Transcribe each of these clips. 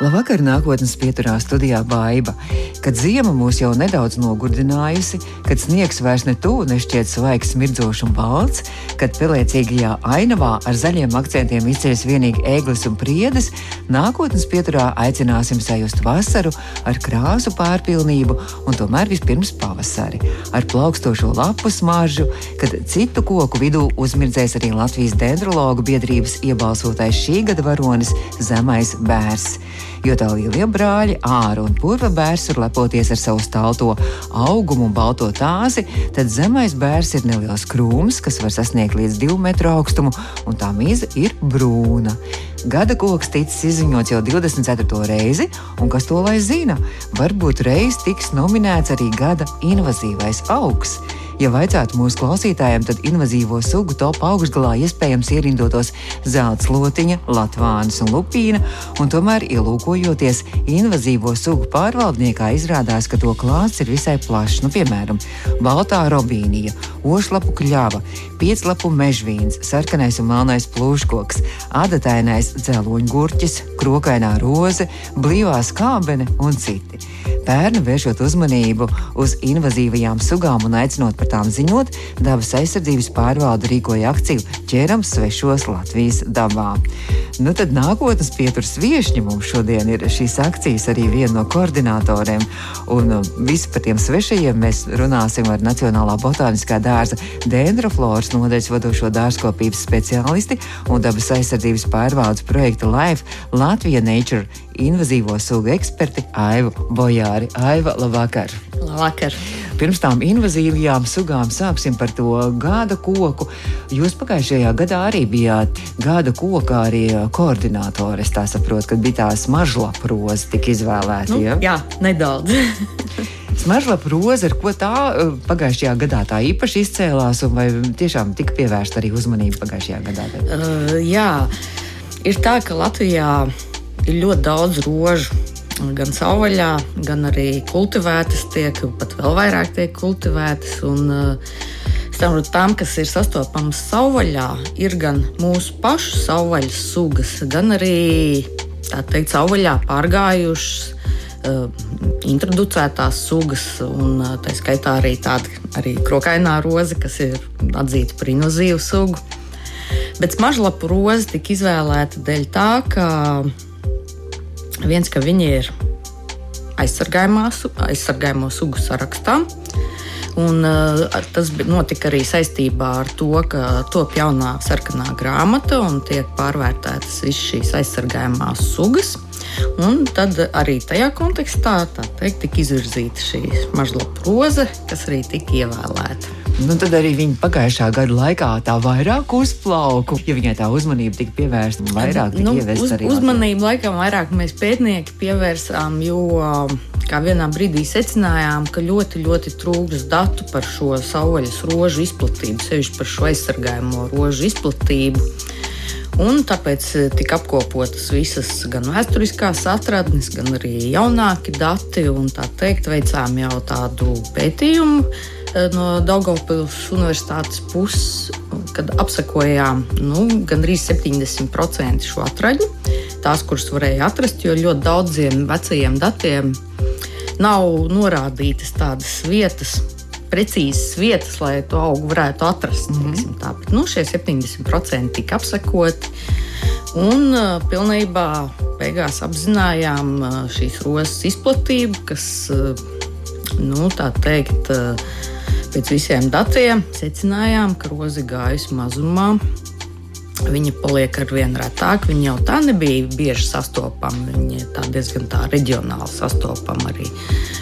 Labvakar, nākotnes pieturā studijā Baiva. Kad ziema mūs jau nedaudz nogurdinājusi, kad sniegs vairs ne tuvu nešķiet svaigs, smirdzošs un balts, kad pelēcīgajā ainavā ar zaļiem akcentiem izceļas vienīgi ēglis un priedes, nākotnes pieturā aicināsim sajust vasaru ar krāsu pārpilnību un tomēr vispirms pavasari, ar plaukstošo lapu smaržu, kad citu koku vidū uzmirdzēs arī Latvijas dendrologu biedrības iebalsotais šī gada varonis Zemais bērs jo tā lielie brāļi, āra un purva bērs var lepoties ar savu stalto augumu un balto tāzi, tad zemais bērs ir neliels krūms, kas var sasniegt līdz divu metru augstumu, un tā mīza ir brūna. Gada koks ticis izziņots jau 24. reizi, un kas to lai zina, varbūt reiz tiks nominēts arī gada invazīvais augs. Ja vajadzētu mūsu klausītājiem, tad invazīvo sugu top augšgalā iespējams ierindotos zelta slotiņa, latvāns un lupīna, un tomēr ielūkojoties invazīvo sugu pārvaldniekā, izrādās, ka to klāsts ir visai plašs. Nu, piemēram, baltā robīnija, ošlapu kļava, pieclapu mežvīns, sarkanais un melnais plūškoks, adatainais dzeloņgurķis, krokainā roze, blīvā skābene un citi. Pērni vēršot uzmanību uz invazīvajām sugām un aicinot par tām ziņot, dabas aizsardzības pārvalde rīkoja akciju ķērams svešos Latvijas dabā. Nu, tad nākotnes pieturas viesņi mums šodien ir šīs akcijas arī viena no koordinatoriem. Un um, visi par tiem svešajiem mēs runāsim ar Nacionālā botāniskā dārza dendrofloras nodaļas vadošo dārzkopības speciālisti un dabas aizsardzības pārvaldes projekta Life Latvija Nature invazīvo sugu eksperti Aivu Bojāri. Aiva, labvakar! Labvakar! Pirms tām invazīvajām sugām sāksim par to gada koku. Jūs pagājušajā gadā arī bijāt gada koka arī koordinātori. Es tā saprotu, ka bija tā smaržlapa roze tik izvēlēta. Nu, ja? Jā, nedaudz. Smaržlapa roze, ar ko tā eh, pagājušajā gadā tā īpaši izcēlās, un vai tiešām tika pievērsta arī uzmanība pagājušajā gadā? Uh, jā, ir tā, ka Latvijā ir ļoti daudz rožu. Gan savvaļā, gan arī kultivētas, tiek pat vēl vairāk tiek kultivētas. Un, uh, tām, kas ir sastopamas savvaļā, ir gan mūsu pašu savvaļas sugas, gan arī teikt, savvaļā pārgājušas, uh, introducētās sugas, un uh, tā skaitā arī tāda arī krokainā roze, kas ir atzīta par invazīvu sugu. Bet smaržlapu roze tika izvēlēta dēļ tā, ka Viens, ka viņi ir aizsargājamo sugu sarakstā. Un, uh, tas notika arī saistībā ar to, ka top jaunā sarkanā grāmata un tiek pārvērtētas visas šīs aizsargājamās sugas. Un tad arī tajā kontekstā teikt, tika izvirzīta šī mažlapa roze, kas arī tika ievēlēta. Nu, tad arī viņa pagājušā gada laikā tā vairāk uzplauka. Ja viņai tā uzmanība tika pievērsta, vairāk tika nu, uz, arī uzmanību laikam vairāk mēs pētnieki pievērsām, jo kā vienā brīdī secinājām, ka ļoti, ļoti trūks datu par šo savvaļas rožu izplatību, sevišķi par šo aizsargājumu rožu izplatību. Un tāpēc tika apkopotas visas gan vēsturiskās atradnes, gan arī jaunāki dati. Tā teikt, veicām jau tādu pētījumu Eh, no Daugopils universitātes puses, kad apsakojām nu, gandrīz 70% šo atraļu, tās, kuras varēja atrast, jo ļoti daudziem vecajiem datiem nav norādītas tādas vietas, precīzas vietas, lai to augu varētu atrast. Mm -hmm. Tā, bet, nu, šie 70% tika apsakoti. Un uh, pilnībā beigās apzinājām uh, šīs rozes izplatību, kas, uh, nu, tā teikt, uh, Pēc visiem datiem secinājām, ka rozi gājusi mazumā. Viņa paliek ar vien retāk. Viņa jau tā nebija bieži sastopama. Viņa ir diezgan tā reģionāli sastopama arī.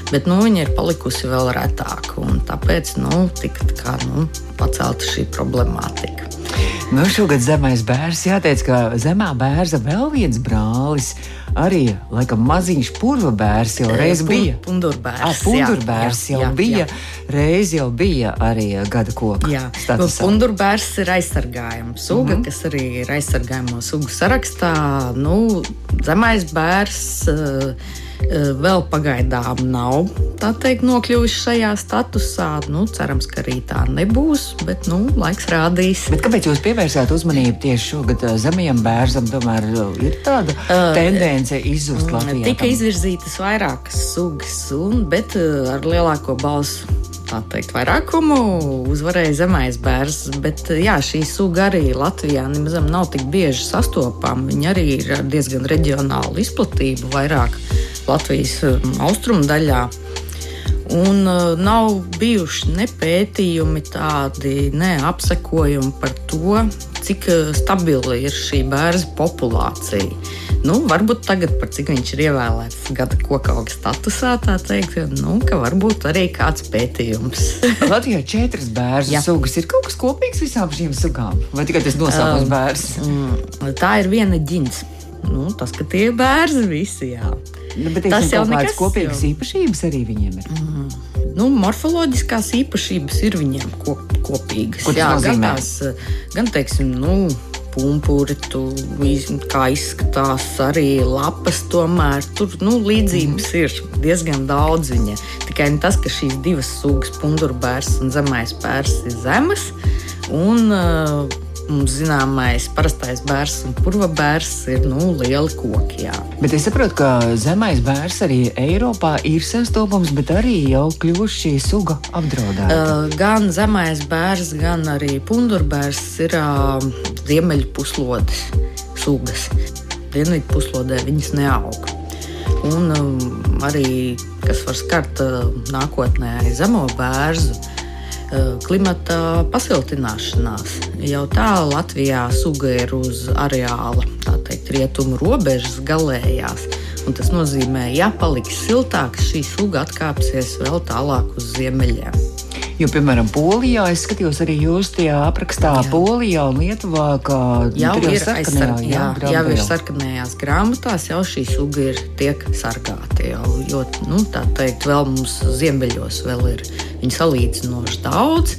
Bet nu, viņa ir palikusi vēl retāk. Tāpēc nu, tika kā, nu, pacelta šī problemātika. Nu, šogad zemais bērns jāteic, ka zemā bērza vēl viens brālis arī laikam maziņš purva bērs jau reiz bija. Pundurbērs. Ah, pundurbērs jā, jau jā, bija. Jā. Reiz jau bija arī gada koka. Jā, pundurbērs ir aizsargājama suga, mm -hmm. kas arī ir aizsargājamo sugu sarakstā. Nu, zemais bērs. Uh, Vēl pagaidām nav tā teikt, nokļuvuši šajā statusā. Nu, cerams, ka arī tā nebūs, bet nu, laiks rādīs. Bet kāpēc jūs pievērsāt uzmanību tieši šogad zemajam bērzam? Tomēr ir tāda uh, tendence izzust Latvijā. Tika izvirzītas vairākas sugas, un, bet ar lielāko balsu tā teikt, vairākumu uzvarēja zemais bērns. Bet jā, šī suga arī Latvijā nemaz nav tik bieži sastopama. Viņa arī ir diezgan reģionālu izplatību, vairāk Latvijas austrumu daļā. Un uh, nav bijuši ne pētījumi, tādi ne apsekojumi par to, cik stabila ir šī bērnu populācija. Nu, varbūt tagad, par cik viņš ir ievēlēts gada kokauga statusā, tā teikt, nu, ka varbūt arī kāds pētījums. Latvijā četras bērnu sugas. Ir kaut kas kopīgs visām šīm sugām, vai tikai tas nosaukums um, bērns? Mm, tā ir viena ģins. Nu, tas, ka tie ir bērni visi, jā. Nu, bet tas jau ir kādas kopīgas jau... īpašības arī viņiem ir. Mm. Nu, morfoloģiskās īpašības ir viņiem kop, kopīgas. Ko Jā, gan tās, gan teiksim, nu, pumpuri, tu, kā izskatās arī lapas, tomēr tur nu, līdzības mm. ir diezgan daudz. Viņa. Tikai tas, ka šīs divas sugas, pundurbērs un zemais bērs, ir zemes. Un, uh, Mums zināmais parastais bērs un purva bērs ir nu, lieli koki. Jā. Bet es saprotu, ka zemais bērs arī Eiropā ir sastopams, bet arī jau kļuvusi šī suga apdraudēta. Uh, gan zemais bērs, gan arī pundurbērs ir uh, ziemeļu puslodes sugas. Dienvidu puslodē viņas neaug. Un um, arī, kas var skart uh, nākotnē zemo bērnu, klimata pasiltināšanās. Jau tā Latvijā suga ir uz areāla, tā teikt, rietumu robežas galējās. Un tas nozīmē, ja paliks siltāks, šī suga atkāpsies vēl tālāk uz ziemeļiem. Jo, piemēram, Polijā es skatījos arī jūs tajā aprakstā, jā. Polijā un Lietuvā, ka jau ir sarkanajā, jā, jā, jau ir sarkanajās grāmatās, jau šī suga ir tiek sargāta. Jau, jo, nu, tā teikt, vēl mums ziemeļos vēl ir viņa salīdzinoši daudz.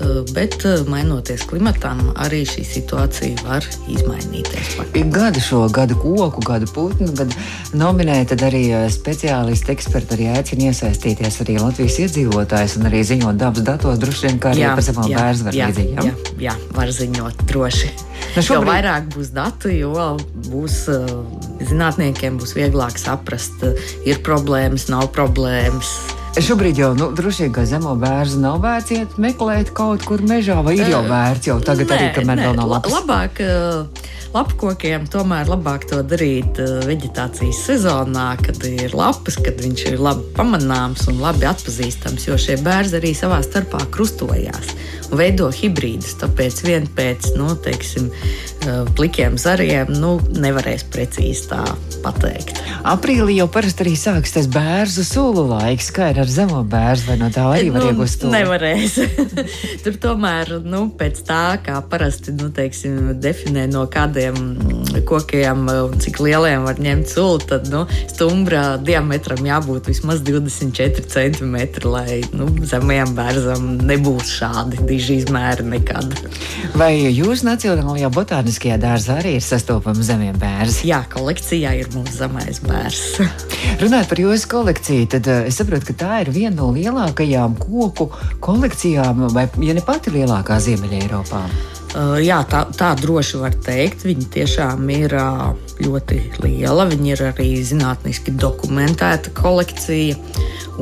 Eh, bet eh, mainoties klimatam, arī šī situācija var izmainīties. Ir gadi šo gadu koku, gadu putnu, kad nominēja, tad arī eh, speciālisti, eksperti arī aicina iesaistīties arī Latvijas iedzīvotājs un arī ziņot dabas datos, droši vien kā arī jā, par var līdzīgi. Jā, jā, jā, var ziņot droši. Nu šobrīd... Jo vairāk būs datu, jo būs zinātniekiem būs vieglāk saprast, ir problēmas, nav problēmas Šobrīd jau nu, droši vien, ka zemo bērnu nav vērts iet meklēt kaut kur mežā, vai ir jau vērts jau tagad, nē, arī, kamēr nē, vēl nav labs. Labāk, lapkokiem tomēr labāk to darīt vegetācijas sezonā, kad ir lapas, kad viņš ir labi pamanāms un labi atpazīstams, jo šie bērni arī savā starpā krustojās un veido hibrīdus. Tāpēc vien pēc, nu, teiksim, plikiem zariem nu, nevarēs precīzi tā pateikt. Aprīlī jau parasti arī sākas tas bērnu sulu laiks, kā ir ar zemo bērnu, vai no tā arī var nu, iegūt to? Nevarēs. Tur tomēr, nu, pēc tā, kā parasti, nu, teiksim, definē no kādiem kokiem un cik lieliem var ņemt sulu, tad, nu, stumbra diametram jābūt vismaz 24 cm, lai, nu, zemajam bērnam nebūs šādi diži izmēri nekad. Vai jūs Nacionālajā botāniskajā dārzā arī ir sastopama zemie bērni? Jā, kolekcijā ir mūsu zemais bērns. Runājot par jūsu kolekciju, tad uh, es saprotu, ka tā ir viena no lielākajām koku kolekcijām, vai ja ne pati lielākā Ziemeļā Eiropā. Uh, jā, tā, tā droši var teikt. Viņa tiešām ir uh, ļoti liela. Viņa ir arī zinātniski dokumentēta kolekcija.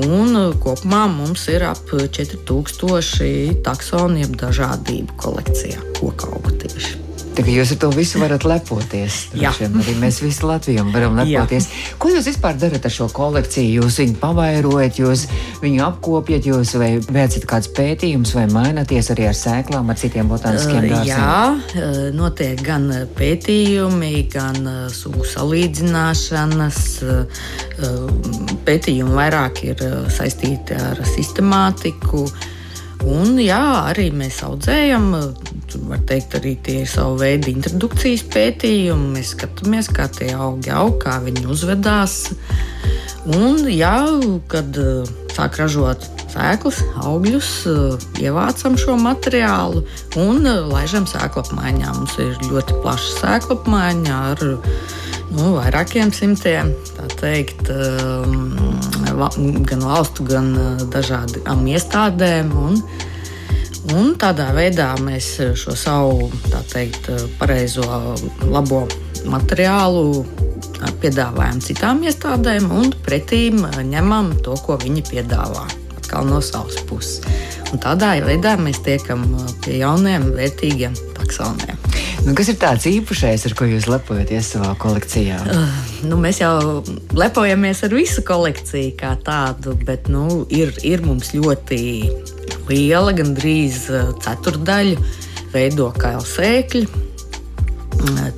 Un uh, kopumā mums ir ap 4000 taksonu, jeb dažādību kolekcijā, koku augu tieši. Tā kā jūs ar to visu varat lepoties. Jā, arī mēs visi Latvijam varam lepoties. Jā. Ko jūs vispār darat ar šo kolekciju? Jūs viņu pavairojat, jūs viņu apkopjat, jūs vai veicat kādus pētījumus, vai mainaties arī ar sēklām, ar citiem botāniskiem dārziem? Jā, notiek gan pētījumi, gan sugu salīdzināšanas. Pētījumi vairāk ir saistīti ar sistemātiku. Un, jā, arī mēs audzējam var teikt, arī tie ir savu veidu introdukcijas pētījumi. Mēs skatāmies, kā tie augi aug, kā viņi uzvedās. Un, jā, kad uh, sāk ražot sēklas, augļus, uh, ievācam šo materiālu un uh, laižam sēklu apmaiņā. Mums ir ļoti plaša sēklu apmaiņa ar nu, vairākiem simtiem, teikt, gan valstu, gan dažādām iestādēm. Un, un tādā veidā mēs šo savu teikt, pareizo, labo materiālu piedāvājam citām iestādēm un pretīm ņemam to, ko viņi piedāvā. Atkal no savas puses. Un tādā veidā mēs tiekam pie jauniem, vērtīgiem taksoniem. Nu, kas ir tāds īpašais, ar ko jūs lepojaties savā kolekcijā? Uh, nu, mēs jau lepojamies ar visu kolekciju kā tādu, bet nu, ir, ir mums ļoti liela, gandrīz ceturdaļa veido kailsēkļi.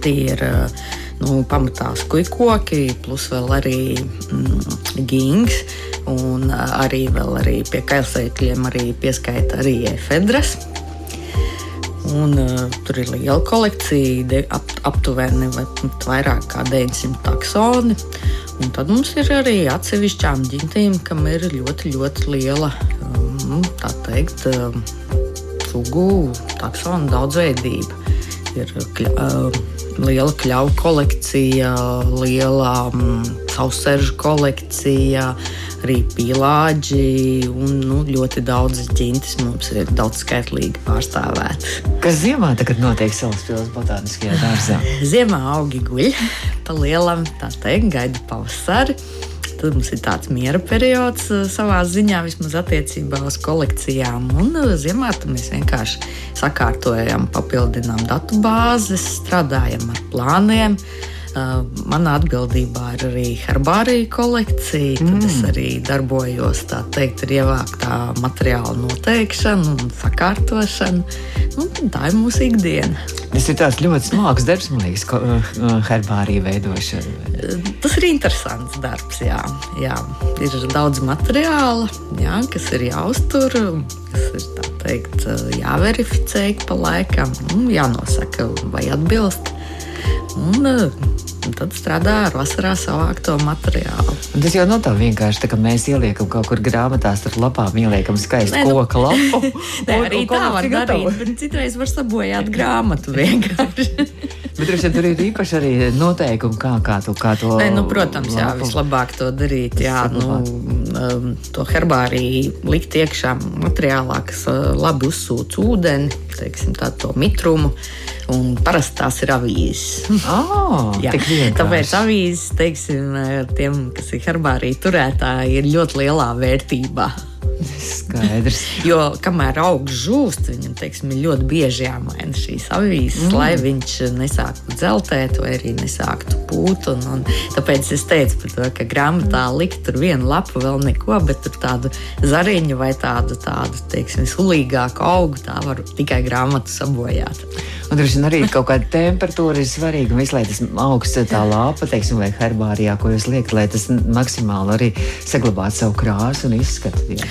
Tie ir nu, pamatā skujkoki, plus vēl arī mm, gings. Un arī, arī pie kailsēkļiem pieskaita arī efedras. Un, uh, tur ir liela kolekcija, de, ap, aptuveni vai vairāk kā 900 taksoni. Un tad mums ir arī atsevišķām ģintīm, kam ir ļoti, ļoti liela um, teikt, um, sugu taksonu daudzveidība. Ir kļa, uh, liela kļauju kolekcija, liela um, sausseržu kolekcija. Arī pīlāģi un nu, ļoti daudzas ģintis mums ir daudz skaitlīgi pārstāvētas. Kas ziemā tagad notiek Salaspils botāniskajā dārzā? ziemā augi guļ pa lielam, tā teikt, gaida pavasari. Tad mums ir tāds miera periods uh, savā ziņā, vismaz attiecībā uz kolekcijām. Un uh, ziemā mēs vienkārši sakārtojam, papildinām datu bāzes, strādājam ar plāniem. Uh, Manā atbildībā ir arī herbārija kolekcija. Tad mm. es arī darbojos teikt, ar ievāktā materiāla noteikšanu un sakārtošanu. Nu, tā ir mūsu ikdiena. Tas ir ļoti smags darbs, man liekas, ko, herbārija veidošana. Tas ir interesants darbs. Jā. Jā. Ir daudz materiāla, jā, kas ir jāuztur, kas ir teikt, jāverificē pa laikam, un jānosaka, vai atbilst. Un, un tad strādā ar vasarā savākto materiālu. Un tas jau nav tā vienkārši, tā, ka mēs ieliekam kaut kur grāmatā starp lapām, ieliekam skaistu Nē, nu, koku lapu. Nē, arī un, tā var darīt, bet citreiz var sabojāt grāmatu vienkārši. Bet droši vien tur ir īpaši arī noteikumi, kā, kā, tu, kā to. Nē, nu, protams, jā, vislabāk to darīt. Jā, nu, um, to herbāriju likt iekšā materiālā, kas uh, labi uzsūc ūdeni, teiksim, tā, to mitrumu. Un parasti tās ir avīzes. Oh, tāpēc avīzes, teiksim, tiem, kas ir herbārija turētāji, ir ļoti lielā vērtībā. Skaidrs. jo kamēr aug žūst, viņam teiksim, ļoti bieži jāmaina šīs avīzes, mm. lai viņš nesāktu dzeltēt vai arī nesāktu pūt. Un, un tāpēc es teicu, to, ka grāmatā likt tur vienu lapu, vēl neko, bet tur tādu zariņu vai tādu, tādu teiksim, sulīgāku augu, tā var tikai grāmatu sabojāt. Un droši vien arī kaut kāda temperatūra ir svarīga. Visu, lai tas augsts tā lāpa, teiksim, vai herbārijā, ko jūs liekat, lai tas maksimāli arī saglabātu savu krāsu un izskatu. Jā.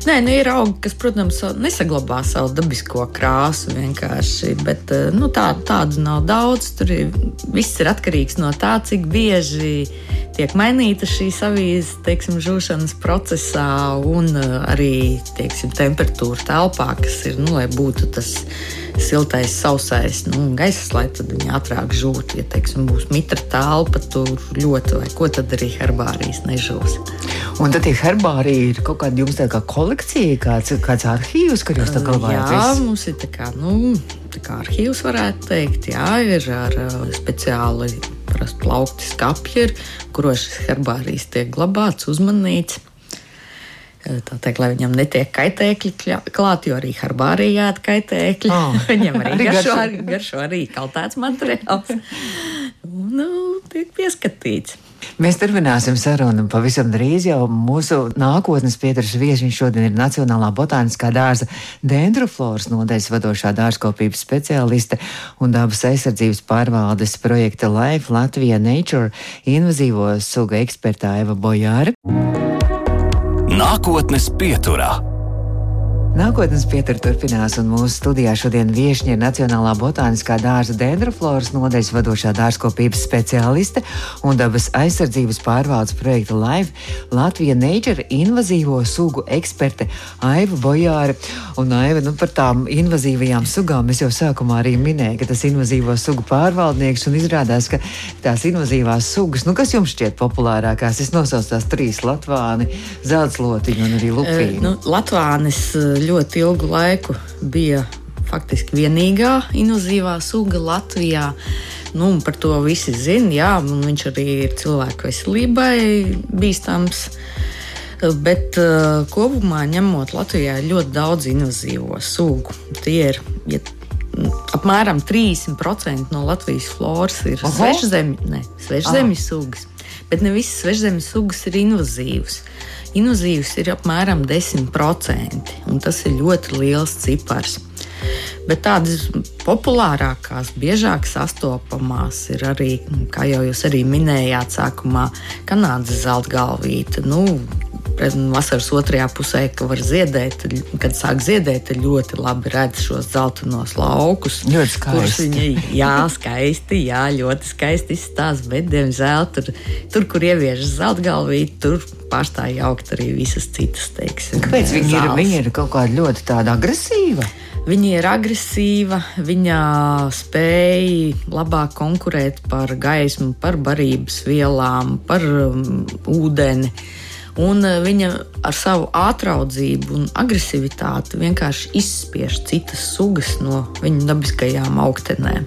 Nē, nu, ir augi, kas, protams, nesaglabā savu dabisko krāsu vienkārši, bet eh, nu, tā, tādu nav daudz. Tur ir, viss ir atkarīgs no tā, cik bieži tiek mainīta šīs avīzes, teiksim, žūšanas procesā un eh, arī, teiksim, temperatūra telpā, kas ir, nu, lai būtu tas siltais, sausais nu, gaiss, lai tad viņi ātrāk žūtu. Ja teiksim, būs mitra telpa, tur ļoti, vai ko tad arī herbārijas nežūs. Un tad tie herbāriji ir kaut kāda jums tā kā kolekcija, kāds, kāds arhīvs, kur jūs tā glabājat? Jā, mums ir tā kā, nu, tā kā arhīvs varētu teikt, jā, ir ar speciāli plaukti skapji, kuros šis herbārijs tiek glabāts, uzmanīts. Tā teikt, lai viņam netiek kaitēkļi klāt, jo arī herbārijā ir kaitēkļi. Oh. viņam arī garšo, arī garšo arī kaltēts materiāls. nu, tiek pieskatīts. Mēs turpināsim sarunu pavisam drīz. Jau mūsu nākotnes pieturas viesis šodien ir Nacionālā botāniskā dārza dendrofloras nodeļas vadošā dārzkopības speciāliste un dabas aizsardzības pārvaldes projekta Life Latvija Nature invazīvo sugu eksperta Eva Bojāra. Nākotnes pieturā. Nākotnes pietur turpinās, un mūsu studijā šodien viešņi ir Nacionālā botāniskā dārza dendrofloras nodeļas vadošā dārzkopības speciāliste un dabas aizsardzības pārvaldes projekta Live Latvija Nature invazīvo sugu eksperte Aiva Bojāra. Un Aiva, nu par tām invazīvajām sugām es jau sākumā arī minēju, ka tas invazīvo sugu pārvaldnieks un izrādās, ka tās invazīvās sugas, nu kas jums šķiet populārākās? Es nosaucu tās trīs Latvāni, Zeltslotiņu un arī Lupīnu. Uh, nu, Latvānis ļoti ilgu laiku bija faktiski vienīgā invazīvā suga Latvijā. Nu, par to visi zina, jā, un viņš arī ir cilvēku veselībai bīstams. Bet uh, kopumā ņemot Latvijā ir ļoti daudz invazīvo sugu. Tie ir ja, apmēram 30% no Latvijas floras ir svešzemju svešzemi sugas. Bet ne visas svešzemes sugas ir invazīvas. Invazīvs ir apmēram 10%, un tas ir ļoti liels cipars. Bet tādas populārākās, biežāk sastopamās ir arī, kā jau jūs arī minējāt, sākumā Kanādas zeltgalvīte. Nu, vasaras otrajā pusē, kad var ziedēt, kad sāk ziedēt, ļoti labi redz šos zeltainos laukus. Ļoti skaisti. Viņi, jā, skaisti, jā, ļoti skaisti izstāsta, bet, diemžēl, tur, tur kur ievieš zeltgalvīti, tur pārstāja augt arī visas citas, teiksim. Kāpēc viņi ir, viņi ir kaut kāda ļoti tāda agresīva? Viņa ir agresīva, viņa spēja labāk konkurēt par gaismu, par barības vielām, par um, ūdeni. Un uh, viņa ar savu ātraudzību un agresivitāti vienkārši izspiež citas sugas no viņa dabiskajām augtenēm.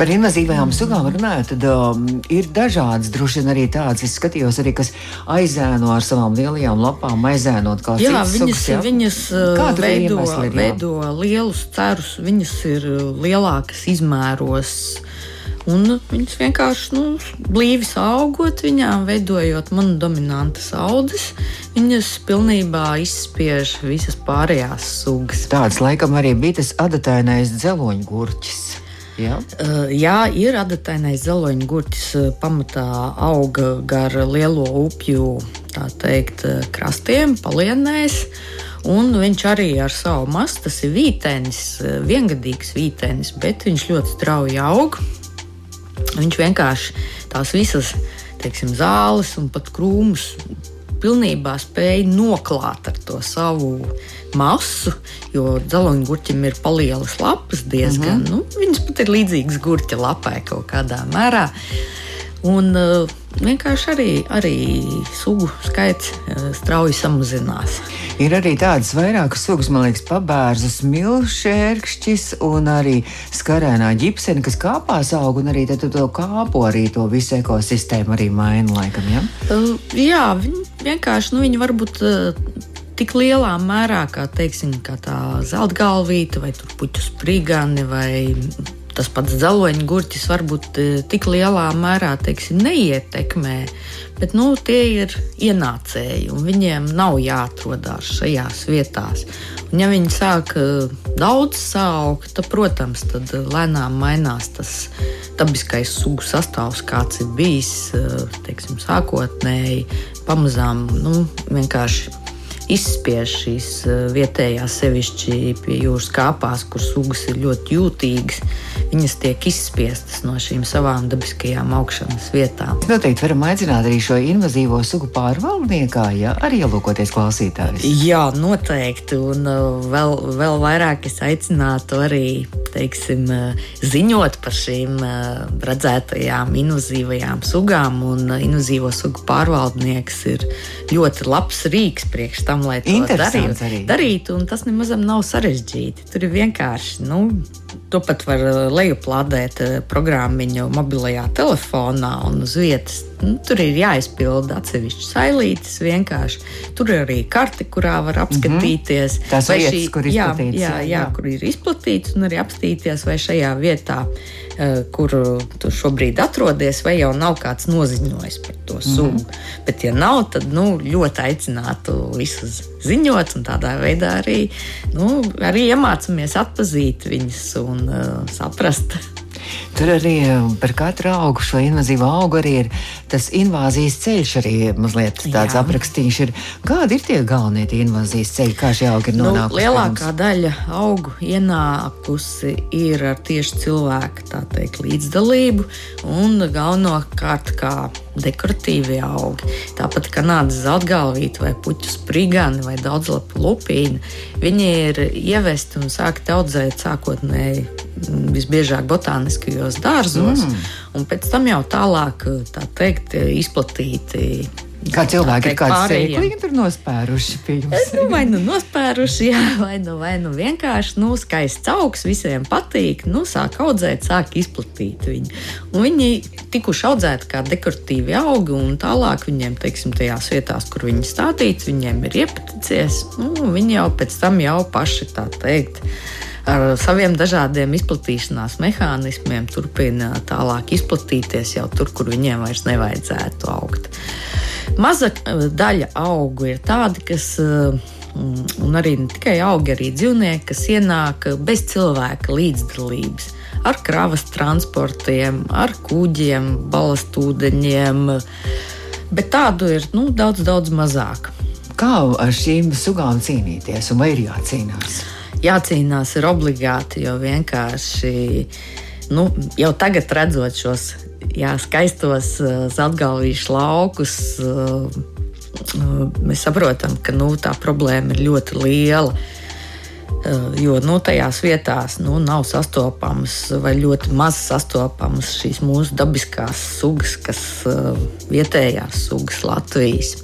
Par invazīvajām sugām runājot, tad um, ir dažādas, droši vien arī tādas. Es skatījos, arī, kas aizēno ar savām lielajām lapām, aizēnot kā jā, citas viņas, sugas. Jā, viņas uh, veido, ir, veido lielus cerus, viņas ir uh, lielākas izmēros. Un viņas vienkārši nu, blīvi augot viņām, veidojot monodominantas audzes, viņas pilnībā izspiež visas pārējās sugas. Tāds laikam arī bija tas adatainais dzeloņgurķis. Jā. Uh, jā, ir adatainais zeloņu gurķis, uh, pamatā auga gar lielo upju teikt, uh, krastiem, palienēs. Un viņš arī ar savu masu, tas ir vītenis, viengadīgs vītenis, bet viņš ļoti strauji aug. Viņš vienkārši tās visas teiksim, zāles un pat krūmus pilnībā spēja noklāt ar to savu masu, jo dzeloņa gurķim ir palielas lapas diezgan. Mm -hmm. nu, viņas pat ir līdzīgas gurķa lapai kaut kādā mērā. Un uh, vienkārši arī, arī sugu skaits uh, strauji samazinās. Ir arī tādas vairākas sugas, man liekas, pabērzus, milšērkšķis un arī skarēnā ģipsene, kas kāpās aug un arī to kāpo arī to visu ekosistēmu arī maina laikam, ja? Uh, jā, viņi vienkārši, nu viņi varbūt tik lielā mērā, kā, teiksim, kā tā zeltgalvīte vai puķu sprigani vai tas pats dzeloņa gurķis varbūt e, tik lielā mērā teiksim, neietekmē, bet nu, tie ir ienācēji un viņiem nav jāatrodas šajās vietās. Un, ja viņi sāk e, daudz saukt, tad, protams, tad lēnām mainās tas dabiskais sugu sastāvs, kāds ir bijis teiksim, sākotnēji. Pamazām nu, vienkārši izspiež šīs eh, vietējās, sevišķi pie jūras kāpās, kur sugas ir ļoti jūtīgas. Viņas tiek izspiestas no šīm savām dabiskajām augšanas vietām. Noteikti varam aicināt arī šo invazīvo sugu pārvaldniekā, ja arī ielūkoties klausītājus. Jā, noteikti. Un uh, vēl, vēl vairāk es aicinātu arī teiksim, uh, ziņot par šīm redzētajām invazīvajām sugām. Un invazīvo sugu pārvaldnieks ir ļoti labs rīks priekš tam, lai to darītu. darītu. Tas nemaz nav sarežģīti. Tur ir vienkārši. Nu, To pat var lejuplādēt programmiņu mobilajā telefonā un uz vietas Nu, tur ir jāizpilda atsevišķi sailītes vienkārši. Tur ir arī karte, kurā var apskatīties. Mm -hmm. Tās vietas, šī, kur, jā, jā, jā, jā, kur ir izplatīts, un arī apskatīties, vai šajā vietā, uh, kur tu šobrīd atrodies, vai jau nav kāds noziņojis par to mhm. sugu. Mm -hmm. Bet, ja nav, tad nu, ļoti aicinātu visus ziņot, un tādā veidā arī, nu, arī iemācāmies atpazīt viņus un uh, saprast. Tur arī par katru augu, šo invazīvo augu arī ir tas invāzijas ceļš, arī mazliet tāds Jā. aprakstīts. Ir. Kādi ir tie galvenie tie invāzijas ceļi, kā šie augi ir nu, nonākuši? Nu, lielākā daļa augu ienākusi ir ar tieši cilvēka teikt, līdzdalību un galvenokārt kā dekoratīvi augi. Tāpat kanādas zeltgalvīte vai puķu sprigani vai daudzlapu lupīna. Viņi ir ievesti un sākti audzēt sākotnēji visbiežāk botāniskajos dārzos, mm. un pēc tam jau tālāk tā teikt, izplatīti. Kā cilvēki ir kādi sēkliņi tur nospēruši pie jums? Nu, vai nu nospēruši, jā, vai nu, vai nu vienkārši, nu, skaists augs, visiem patīk, nu, sāk audzēt, sāk izplatīt viņu. Un viņi tikuši audzēti kā dekoratīvi augi, un tālāk viņiem, teiksim, tajās vietās, kur viņi stādīts, viņiem ir iepaticies, nu, viņi jau pēc tam jau paši, tā teikt, ar saviem dažādiem izplatīšanās mehānismiem turpina tālāk izplatīties jau tur, kur viņiem vairs nevajadzētu augt. Maza eh, daļa augu ir tādi, kas. Eh, un arī ne tikai augi, arī dzīvnieki, kas ienāk bez cilvēka līdzdalības, ar kravas transportiem, ar kuģiem, balastūdeņiem. Bet tādu ir nu, daudz, daudz mazāk. Kā ar šīm sugām cīnīties, un vai ir jācīnās? Jācīnās ir obligāti, jo vienkārši nu, jau tagad redzot šos jā, skaistos uh, zeltgalvīšu laukus. Uh, Mēs saprotam, ka nu, tā problēma ir ļoti liela. Uh, jo nu, tajās vietās nu, nav sastopamas vai ļoti maz sastopamas šīs mūsu dabiskās sugas, kas uh, vietējās sugas Latvijas.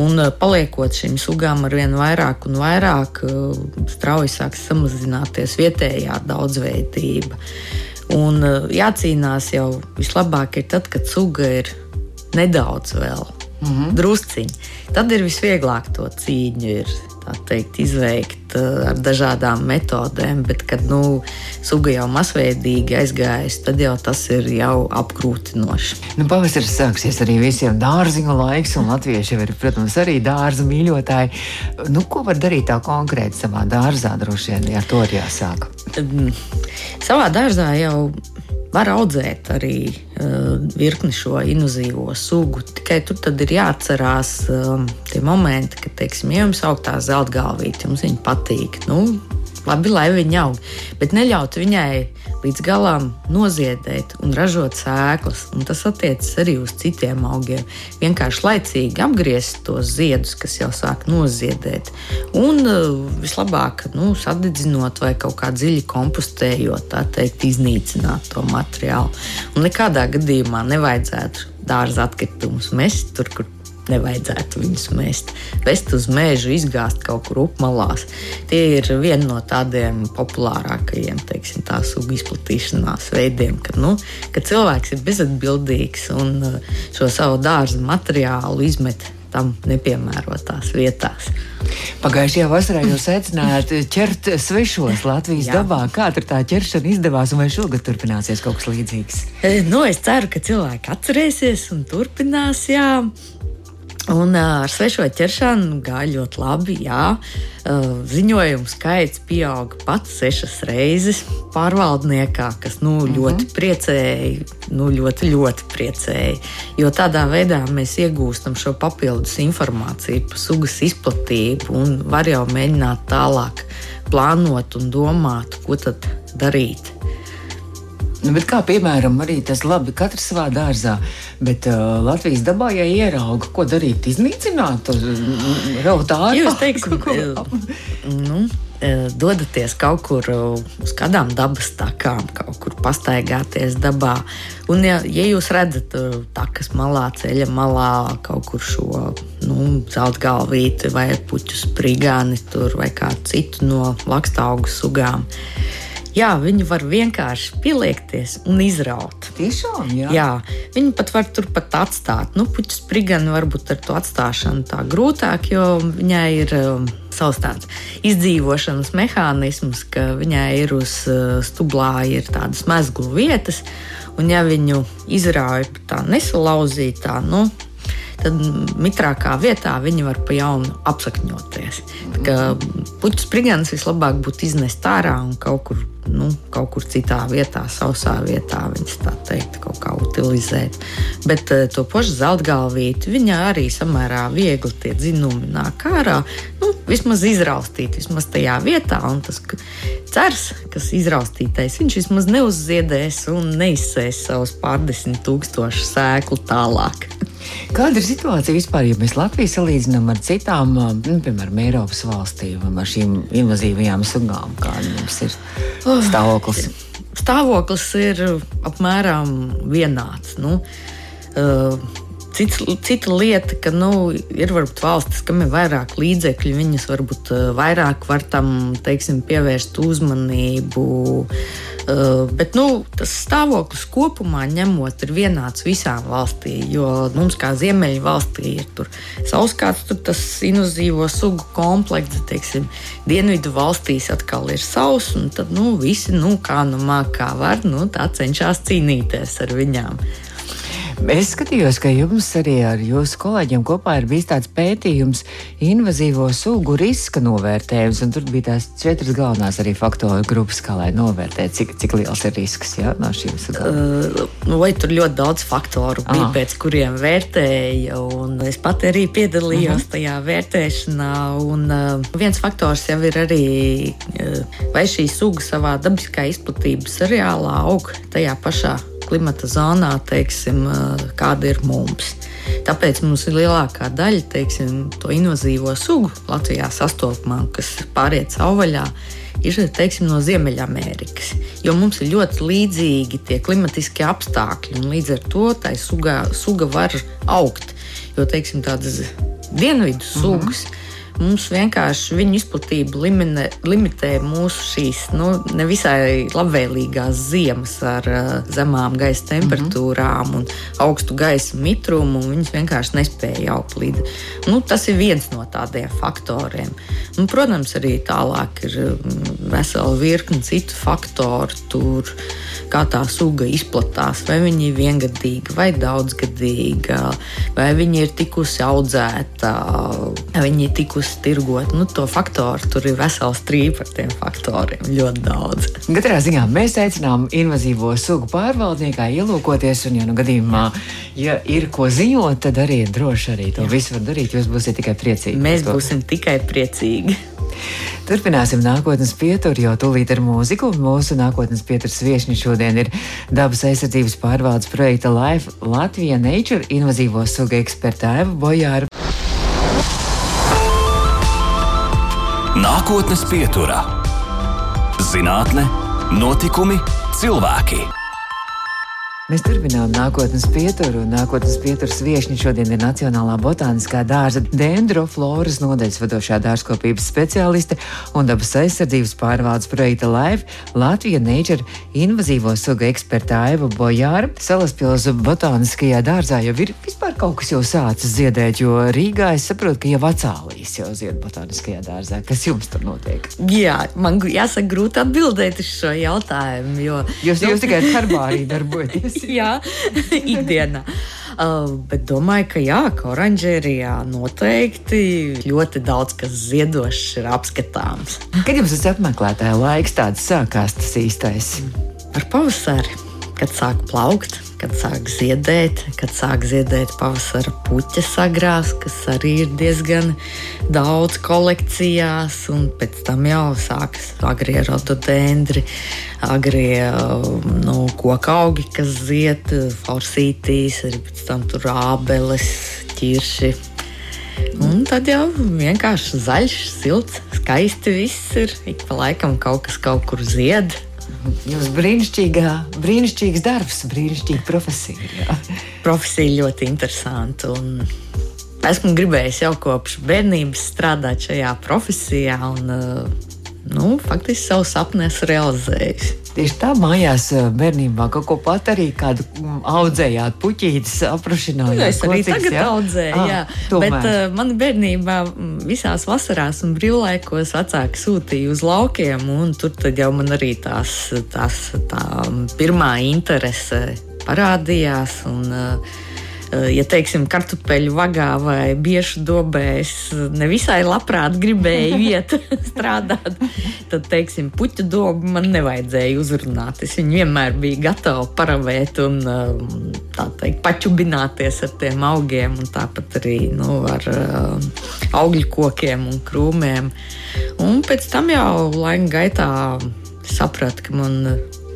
Un eh, paliekot šīm sugām ar vien vairāk un vairāk, eh, strauji sāks samazināties vietējā daudzveidība. Un eh, jācīnās jau vislabāk ir tad, kad suga ir nedaudz vēl, mm -hmm. drusciņi. Tad ir visvieglāk to cīņu ir teikt, izveikt uh, ar dažādām metodēm, bet kad nu, suga jau masveidīgi aizgājas, tad jau tas ir jau apgrūtinoši. Nu, pavasaris sāksies arī visiem dārziņu laiks, un latvieši ir, protams, arī dārza mīļotāji. Nu, ko var darīt tā konkrēti savā dārzā? Droši vien ar to ir jāsāk. Savā dārzā jau var audzēt arī uh, virkni šo invazīvo sugu. Tikai tur ir jāatcerās um, tie momenti, kad, teiksim, ja jums augtā zeltgalvīte, jums viņa patīk. Nu, labi, lai viņa aug, bet neļaut viņai līdz galam noziedēt un ražot sēklas. Un tas attiecas arī uz citiem augiem. Vienkārši laicīgi apgriezt tos ziedus, kas jau sāk noziedēt. Un uh, vislabāk nu, sadedzinot vai kaut kā dziļi kompostējot, tā teikt, iznīcināt to materiālu. Un nekādā gadījumā nevajadzētu dārza atkritumus mest tur, kur nevajadzētu viņus mest. Vest uz mežu, izgāzt kaut kur upmalās. Tie ir vieni no tādiem populārākajiem, teiksim, tā sugu izplatīšanās veidiem, kad, nu, kad cilvēks ir bezatbildīgs un uh, šo savu dārza materiālu izmet tam nepiemērotās vietās. Pagājušajā vasarā jūs aicinājāt ķert svešos Latvijas Jā. dabā. Kā tur tā ķeršana izdevās, un vai šogad turpināsies kaut kas līdzīgs? E, nu, es ceru, ka cilvēki atcerēsies un turpinās. Jā. Un ar svešo ķeršanu gāja ļoti labi. Jā. Ziņojumu skaits pieauga pat sešas reizes pārvaldniekā, kas nu, mhm. ļoti priecēja. Nu, ļoti, ļoti priecēja. Jo tādā veidā mēs iegūstam šo papildus informāciju par sugas izplatību un var jau mēģināt tālāk plānot un domāt, ko tad darīt. Nu, kā piemēram, arī tas labi, katrs savā dārzā, bet uh, Latvijas dabā, ja ierauga, ko darīt, iznīcināt, raut ārā. Jūs teiksiet, nu, e, dodaties kaut kur uz kādām dabas takām, kaut kur pastaigāties dabā. Un, ja, ja jūs redzat takas malā, ceļa malā kaut kur šo nu, zelta galvīti vai puķu sprigāni tur vai kādu citu no lakstaugu sugām, Jā, viņi var vienkārši pieliekties un izraut. Tiešām, jā. jā. Viņi pat var turpat atstāt. Nu, puķis sprigani varbūt ar to atstāšanu tā grūtāk, jo viņai ir um, savs tāds izdzīvošanas mehānisms, ka viņai ir uz uh, stublā ir tādas mezglu vietas, un ja viņu izrauj tā nesalauzītā, nu, tad mitrākā vietā viņi var pa jaunu apsakņoties. puķu sprigans vislabāk būtu iznest ārā un kaut kur, nu, kaut kur citā vietā, sausā vietā, viņas tā teikt, kaut kā utilizēt. Bet uh, to pašu zeltgalvīti, viņa arī samērā viegli tie dzinumi nāk ārā, nu, vismaz izraustīt, vismaz tajā vietā, un tas cers, kas izraustītais, viņš vismaz neuzziedēs un neizsēs savus pārdesmit tūkstošu sēklu tālāk. Kāda ir situācija vispār, ja mēs Latviju salīdzinām ar citām, nu, piemēram, Eiropas valstīm, ar šīm invazīvajām sugām? Kāda mums ir stāvoklis? Stāvoklis ir apmēram vienāds. Nu, uh, Cits, cita lieta, ka nu, ir varbūt valstis, kam ir vairāk līdzekļu, viņas varbūt vairāk var tam teiksim, pievērst uzmanību. Uh, bet nu, tas stāvoklis kopumā ņemot ir vienāds visām valstīm. Jo mums, kā Ziemeļu valstī, ir sauskārts tur tas invazīvo sugu komplekts, teiksim, dienvidu valstīs atkal ir savs, tad nu, visi, nu, kā nu mākā var, nu, tā cenšas cīnīties ar viņām. Es skatījos, ka jums arī ar jūsu kolēģiem kopā ir bijis tāds pētījums, invazīvo sugu riska novērtējums, tur bija tās četras galvenās arī faktoru grupas, kā lai novērtē, cik, cik liels ir risks jā, no šīm sugām. Uh, vai tur ļoti daudz faktoru bija, ah. pēc kuriem vērtēja, es pat arī piedalījos uh mhm. tajā vērtēšanā, un uh, viens faktors jau ir arī, uh, vai šī suga savā dabiskā izplatības areālā aug tajā pašā klimata zonā, teiksim, kāda ir mums. Tāpēc mums ir lielākā daļa teiksim, to invazīvo sugu Latvijā sastopamā, kas pāriet savvaļā. Ir teiksim, no Ziemeļamerikas, jo mums ir ļoti līdzīgi tie klimatiskie apstākļi, un līdz ar to tā suga, suga var augt. Jo teiksim, tādas dienvidu sugas, mm -hmm Mums vienkārši viņu izplatību limine, limitē mūsu šīs nu, nevisai labvēlīgās ziemas ar uh, zemām gaisa temperatūrām un augstu gaisa mitrumu. Viņas vienkārši nespēja augt līdzi. Nu, tas ir viens no tādiem faktoriem. Un, protams, arī tālāk ir vesela virkne citu faktoru. Tur, kā tā suga izplatās, vai viņa ir viengadīga vai daudzgadīga, vai viņa ir tikusi audzēta, vai viņa ir tikusi tirgus tirgot. Nu, to faktoru tur ir vesels trīpa ar tiem faktoriem. Ļoti daudz. Katrā ziņā mēs aicinām invazīvo sugu pārvaldniekā ielūkoties. Un, ja nu gadījumā ja ir ko ziņot, tad arī droši arī to Jā. visu var darīt. Jūs būsiet tikai priecīgi. Mēs būsim tikai priecīgi. Turpināsim nākotnes pieturu, jo tūlīt ar mūziku. Mūsu nākotnes pieturas viesiņa šodien ir dabas aizsardzības pārvaldes projekta Life Latvija Nature invazīvo sugu eksperta Eva Bojāra. Nākotnes pieturā - zinātne, notikumi, cilvēki. Mēs turpinām nākotnes pieturu. Nākotnes pieturas viesiņa šodien ir Nacionālā botāniskā dārza dendrofloras nodaļas vadošā dārzkopības speciāliste un dabas aizsardzības pārvaldes projekta Live Latvija Nature invazīvo sugu eksperta Aiva Bojāra. Salaspilsū botāniskajā dārzā jau ir vispār kaut kas jau sācis ziedēt, jo Rīgā es saprotu, ka jau vecālīs jau zied botāniskajā dārzā. Kas jums tur notiek? Jā, man jāsaka grūti atbildēt uz šo jautājumu, jo jūs, jūs tikai herbārī darbojaties. jā, ikdienā. Uh, bet domāju, ka jā, ka oranžērijā noteikti ļoti daudz kas ziedošs ir apskatāms. Kad jums tas apmeklētāja laiks tāds sākās tas īstais? Ar pavasari, kad sāk plaukt kad sāk ziedēt, kad sāk ziedēt pavasara puķa sagrās, kas arī ir diezgan daudz kolekcijās, un pēc tam jau sākas agrie rododendri, agrie nu, koka augi, kas zied, forsītīs, arī pēc tam tur ābeles, ķirši. Un tad jau vienkārši zaļš, silts, skaisti viss ir. Ik pa laikam kaut kas kaut kur zied. Jums brīnišķīgā, brīnišķīgs darbs, brīnišķīga profesija. Jā. Profesija ļoti interesanta. Esmu gribējis jau kopš bērnības strādāt šajā profesijā, un nu, faktiski savu sapni esmu realizējis. Tieši tā mājās bērnībā kaut ko pat arī kādu mm, audzējāt, puķītes aprašinājāt. Nu, es arī kociks, tagad jā? audzēju, ah, jā. Tomēr. Bet uh, man bērnībā visās vasarās un brīvlaikos vecāki sūtīja uz laukiem, un tur tad jau man arī tās, tās tā pirmā interese parādījās. Un, uh, Eh, ja teiksim, kartupeļu vagā vai biešu dobē, es nevisai labprāt gribēju iet strādāt, tad, teiksim, puķu dobu man nevajadzēja uzrunāt. Es viņu vienmēr biju gatava paravēt un eh, tā teikt, pačubināties ar tiem augiem, un tāpat arī nu, ar augļu kokiem un krūmiem. Un pēc tam jau laika gaitā sapratu, ka man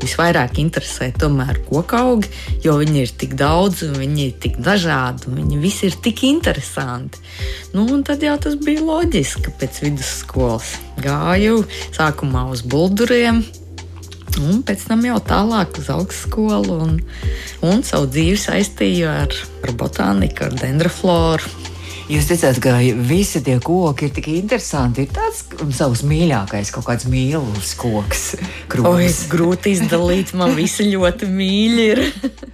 visvairāk interesē tomēr koku augi, jo viņi ir tik daudz, viņi ir tik dažādi, viņi visi ir tik interesanti. Nu, tad jau tas bija loģiski, ka pēc vidusskolas gāju sākumā uz bulduriem. Un pēc tam jau tālāk uz augstskolu, un, un savu dzīvi saistīju ar, ar botāniku, ar dendrofloru. Jūs teicāt, ka visi tie koki ir tik interesanti. Ir tāds savs mīļākais, kaut kāds mīlestības koks. Oi, grūti izdalīt, man visi ļoti mīļi ir.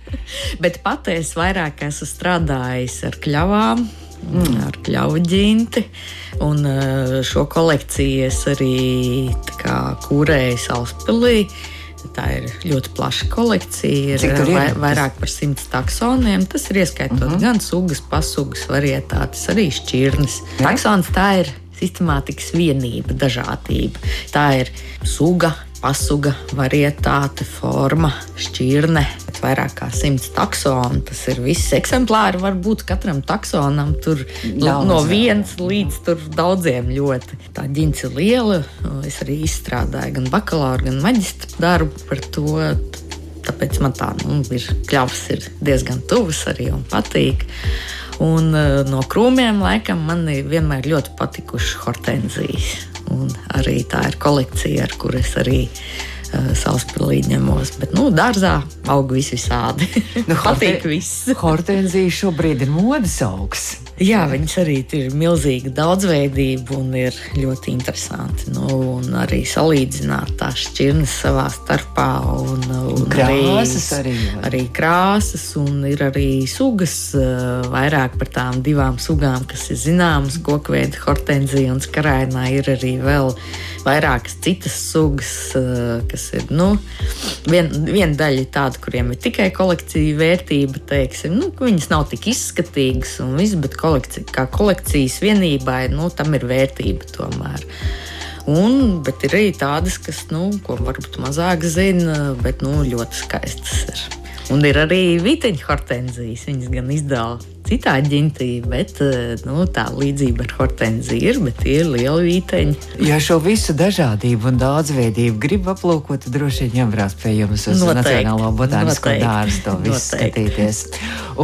Bet pateicis vairāk esmu strādājis ar kļavām. Mm. Ar kļavu ģinti. Un eh, šo kolekciju es arī kūrēju Salaspēlī. Tā ir ļoti plaša kolekcija. Ir, vai, vairāk par simts taksoniem. Tas ir ieskaitot uh mhm. -huh. gan sugas, pasugas, varietātes, arī šķirnes. Taksons tā ir sistemātikas vienība, dažādība. Tā ir suga, pasuga, varietāte, forma, šķirne. Vairāk kā simts taksonu. Tas ir viss eksemplāri. Varbūt katram taksonam tur Daudz, no viens jā. līdz daudziem ļoti. Tā ģints ir liela. Es arī izstrādāju gan bakalaura, gan maģistra darbu par to. Tāpēc man tā nu, ir kļavas ir diezgan tuvas arī un patīk. Un uh, no krūmiem laikam man vienmēr ļoti patikušas hortenzijas. Un arī tā ir kolekcija, ar kuras arī uh, Salaspēlī ņemos. Bet, nu, dārzā aug visi visādi. Nu, Patīk viss. Hortenzija šobrīd ir modes augs. Jā, viņas arī ir milzīga daudzveidība un ir ļoti interesanti. Nu, un arī salīdzināt tās šķirnes savā starpā. Un, un krāsas arī, arī, arī krāsas, un ir arī sugas, vairāk par tām divām sugām, kas ir zināmas. Kokveida, hortenzija un skarainā ir arī vēl vairākas citas sugas, kas ir nu, vien, viena daļa tāda, kuriem ir tikai kolekcija vērtība, teiksim, nu, viņas nav tik izskatīgas un viss, bet kolekcija, kā kolekcijas vienībai, nu, tam ir vērtība tomēr. Un, bet ir arī tādas, kas, nu, ko varbūt mazāk zina, bet nu, ļoti skaistas ir. Un ir arī viteņu hortenzijas. Viņas gan izdala citā ģintī, bet eh, nu, tā līdzība ar hortenziju ir, bet tie ir lieli vīteņi. Ja šo visu dažādību un daudzveidību grib aplūkot, tad droši vien jābrauc pie jums uz Noteikti. Nacionālo botānisko dārzu to visu Noteikti. skatīties.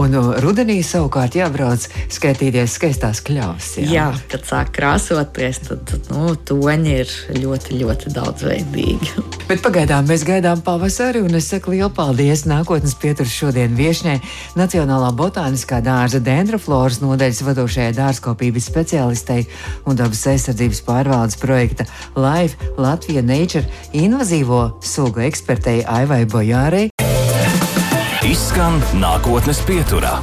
Un uh, rudenī savukārt jābrauc skatīties skaistās kļavas. Jā, jā kad sāk krāsoties, tad nu, toņi ir ļoti, ļoti daudzveidīgi. Bet pagaidām mēs gaidām pavasari, un es saku lielu paldies nākotnes pieturas šodien viešņai Nacionālā botāniskā dārza dārza dendrofloras nodaļas vadošajai dārzkopības speciālistei un dabas aizsardzības pārvaldes projekta Life Latvija Nature invazīvo sugu ekspertei Aivai Bojārei. Izskan nākotnes pieturā.